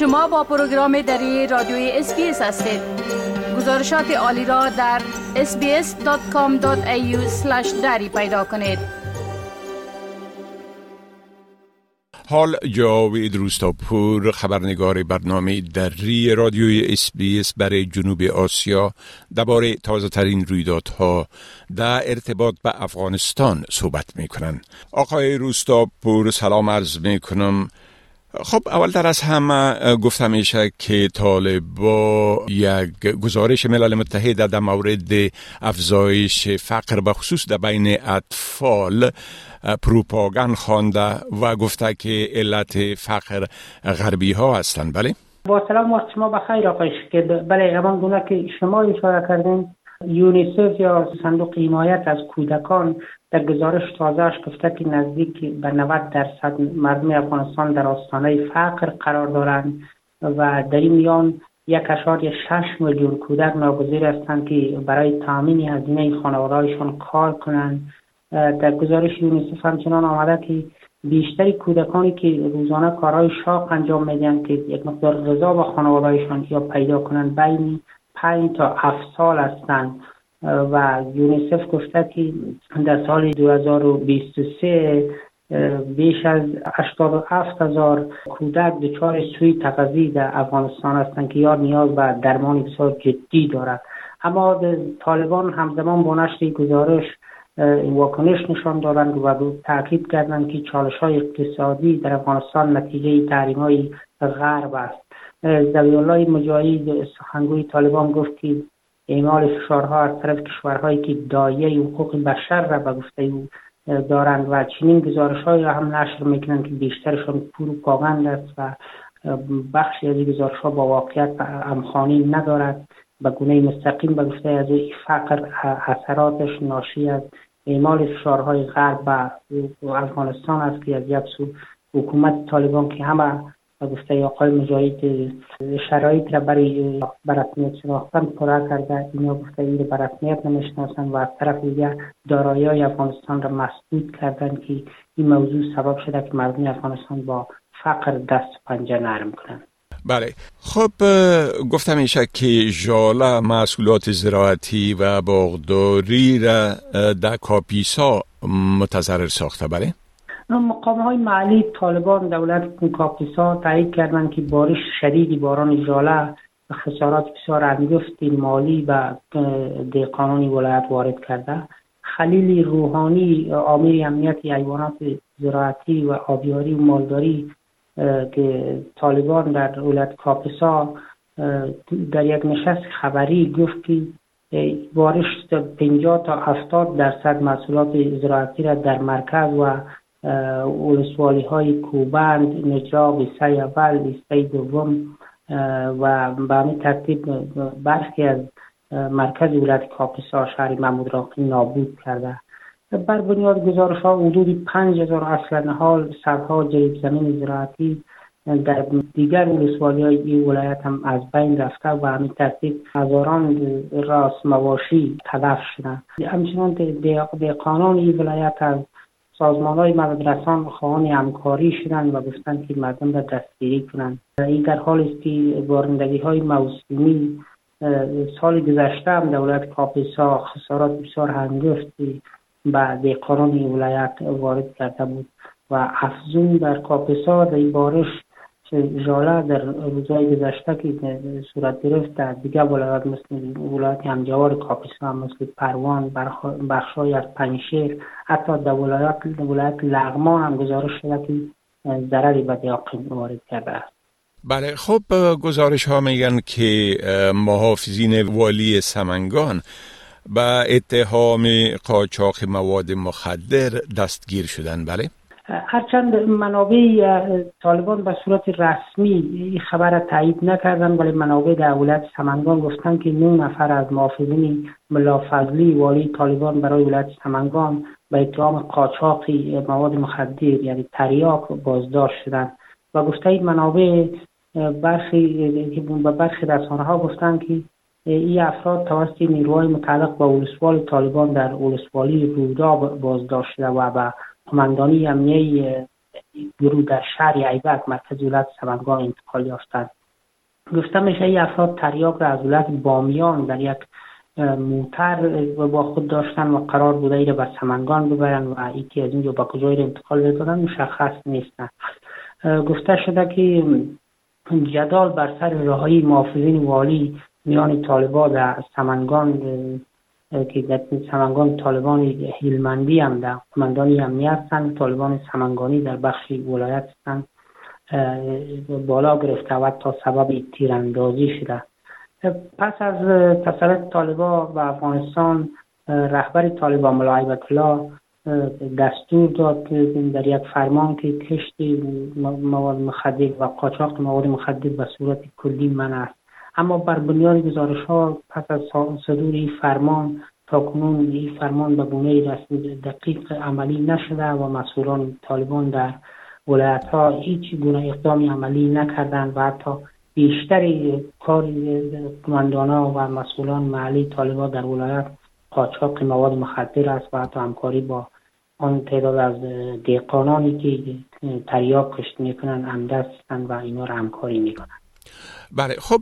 شما با پروگرام دری رادیوی SBS هستید. گزارشات عالی را در sbs.com.au دری پیدا کنید. حال جاوید روستاپور خبرنگار برنامه دری رادیوی SBS برای جنوب آسیا درباره تازه ترین رویدادها در ارتباط به افغانستان صحبت می کنند. آقای روستاپور سلام عرض می کنم خب اول در از همه گفتم میشه که طالبا یک گزارش ملل متحد در مورد افزایش فقر به خصوص در بین اطفال پروپاگان خوانده و گفته که علت فقر غربی ها هستند. بله؟ با سلام وقت شما بخیر آقای که بله همان گونه که شما اشاره کردین یونیسف یا صندوق حمایت از کودکان در گزارش تازهش گفته که نزدیک به 90 درصد مردم افغانستان در آستانه فقر قرار دارند و در این میان یک اشار شش میلیون کودک ناگزیر هستند که برای تامین هزینه خانوادهایشان کار کنند. در گزارش یونیسف همچنان آمده که بیشتری کودکانی که روزانه کارهای شاق انجام میدن که یک مقدار غذا با خانوادهایشان یا پیدا کنند بین پنج تا هفت سال هستند. و یونیسف گفته که در سال 2023 بیش از 87 هزار کودک دچار سوی تغذی در افغانستان هستند که یا نیاز به درمان بسیار جدی دارد اما طالبان همزمان با نشر گزارش واکنش نشان دادند و تاکید کردند که چالش های اقتصادی در افغانستان نتیجه تحریم های غرب است. زوی الله مجاهد سخنگوی طالبان گفت که اعمال فشارها از طرف کشورهایی که دایه حقوق بشر را به گفته او دارند و چنین گزارش های را هم نشر می‌کنند که بیشترشان پروپاگاند است و بخشی از این گزارش ها با واقعیت همخوانی ندارد. به گونه مستقیم به گفته از فقر اثراتش ناشی از اعمال فشارهای غرب به افغانستان است که از یک سو حکومت طالبان که همه و گفته آقای مجاهد شرایط را برای برسمیت شناختن پورا کرده اینا گفته این برسمیت نمی‌شناسن و از طرف دیگه دارایی افغانستان را مسدود کردن که این موضوع سبب شده که مردم افغانستان با فقر دست پنجه نرم کنند. بله. خب گفتم میشه که ژاله محصولات زراعتی و باغداری را در کاپیسا متضرر ساخته. بله؟ مقام های محلی طالبان دولت کاپیسا تایید کردند که بارش شدیدی باران ژاله خسارات بسیار انگفتی مالی و قانونی ولایت وارد کرده. خلیل روحانی آمیر امنیت حیوانات زراعتی و آبیاری و مالداری که طالبان در ولایت کاپیسا در یک نشست خبری گفت که بارش 50 تا 70 درصد محصولات زراعتی را در مرکز و ولسوالی های کوبند نجراب سه اول لیسته دوم و به همین ترتیب برخی از مرکز ولایت کاپیسا شهر محمود راقی نابود کرده. بر بنیاد گزارش ها حدود پنج هزار اصل حال صدها جریب زمین زراعتی در دیگر ولسوالی های این ولایت هم از بین رفته و همین ترتیب هزاران راس مواشی تلف شدن همچنان قانون این ولایت از سازمان های مددرسان خواهان همکاری شدند و گفتند که مردم را دستگیری کنند. این در حال است که بارندگی های موسمی سال گذشته هم دولت کاپیسا خسارات بسیار هنگفتی به قانون ولایت وارد کرده بود و افزون در کاپیسا در بارش ژاله در روزهای گذشته که صورت گرفت در دیگر ولایات مثل ولایت همجوار کاپیسا مثل پروان بخشای از پنشیر حتی در ولایت ولایت لغمان هم گزارش شده که ضرری به دیاقین وارد کرده است. بله خب گزارش ها میگن که محافظین والی سمنگان به اتهام قاچاق مواد مخدر دستگیر شدن. بله. هرچند منابع طالبان به صورت رسمی این خبر تایید نکردن ولی منابع در ولایت سمنگان گفتن که نه نفر از محافظین ملافظلی والی طالبان برای ولایت سمنگان به اتهام قاچاق مواد مخدر یعنی تریاک بازداشت شدند. و گفته این منابع برخی به برخی رسانه ها گفتن که این افراد توسط نیروهای متعلق با ولسوال طالبان در ولسوالی رودا بازداشت شده و به قماندانی امنیه گروه در شهر ایبک مرکز ولایت سمنگان انتقال یافتند. گفته میشه این افراد تریاک را از ولایت بامیان در یک موتر با خود داشتن و قرار بوده ایره به سمنگان ببرن و ایکی از اینجا به کجای انتقال دادن مشخص نیستن گفته شده که جدال بر سر راهی محافظین والی میان طالبا در سمنگان که سمنگان طالبان هیلمندی هم در قماندانی امنی هستند طالبان سمنگانی در بخش ولایت هستند. بالا گرفته و تا سبب تیراندازی شده. پس از تسلط طالبا و افغانستان رهبر طالبان ملا الله دستور داد که در یک فرمان که کشت مواد مخدر و قاچاق مواد مخدر به صورت کلی من است. اما بر بنیاد گزارش ها پس از صدور این فرمان تا کنون این فرمان به گونه رسمی دقیق عملی نشده و مسئولان طالبان در ولایت ها هیچ گونه اقدامی عملی نکردند و حتی بیشتر کار کماندانا و مسئولان محلی طالبان در ولایت قاچاق مواد مخدر است و حتی همکاری با آن تعداد از دیقانانی که تریاک کشت می‌کنن همدست و اینا رو همکاری می‌کنن بله خب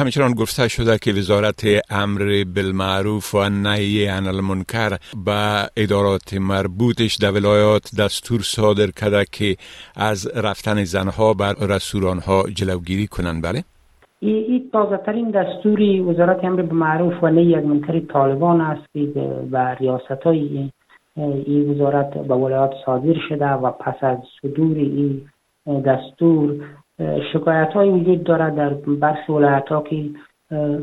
همچنان گفته شده که وزارت امر بالمعروف و نهی عن المنکر به ادارات مربوطش در ولایات دستور صادر کرده که از رفتن زنها بر رستورانها جلوگیری کنند. بله. این تازه ترین دستوری وزارت امر بالمعروف و نهی عن المنکر طالبان است که به ریاست های این وزارت به ولایات صادر شده و پس از صدور این دستور شکایت های وجود دارد در برخی ولایت ها که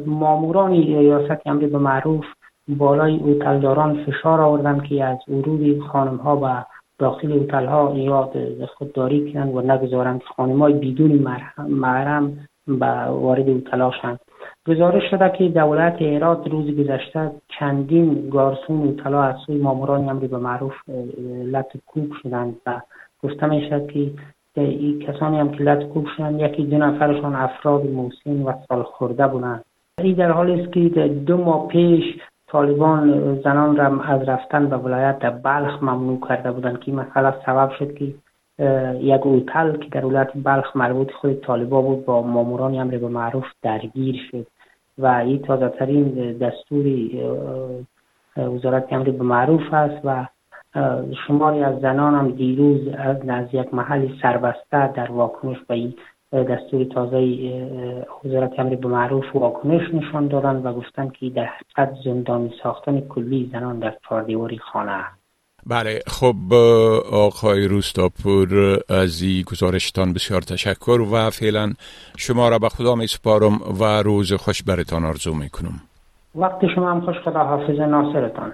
ماموران ریاست امری به معروف بالای اوتلداران فشار آوردن که از ورود خانم ها به داخل اوتل ها یاد خودداری کنند و نگذارند. خانم های بدون محرم به وارد اوتلا شند گزارش شده که دولت ایراد روز گذشته چندین گارسون اوتلا از سوی ماموران امری به معروف لط کوب شدند و گفته می که این کسانی هم که لطکوب شدن یکی دو نفرشان افراد موسین و سال خورده بودند این در حالی است که دو ماه پیش طالبان زنان را از رفتن به ولایت بلخ ممنوع کرده بودند که مثلا سبب شد که یک اوتل که در ولایت بلخ مربوط خود طالبا بود با ماموران امر به معروف درگیر شد و این تازه ترین دستوری وزارت امر به معروف است و شماری از زنان هم دیروز از یک محل سربسته در واکنش به این دستور تازه وزارت امر به معروف واکنش نشان دادن و گفتن که در حقیقت زندانی ساختن کلی زنان در چهاردیواری خانه است. بله خب آقای روستاپور از این گزارشتان بسیار تشکر و فعلا شما را به خدا می سپارم و روز خوش برتان آرزو می کنم وقت شما هم خوش خدا حافظ ناصرتان.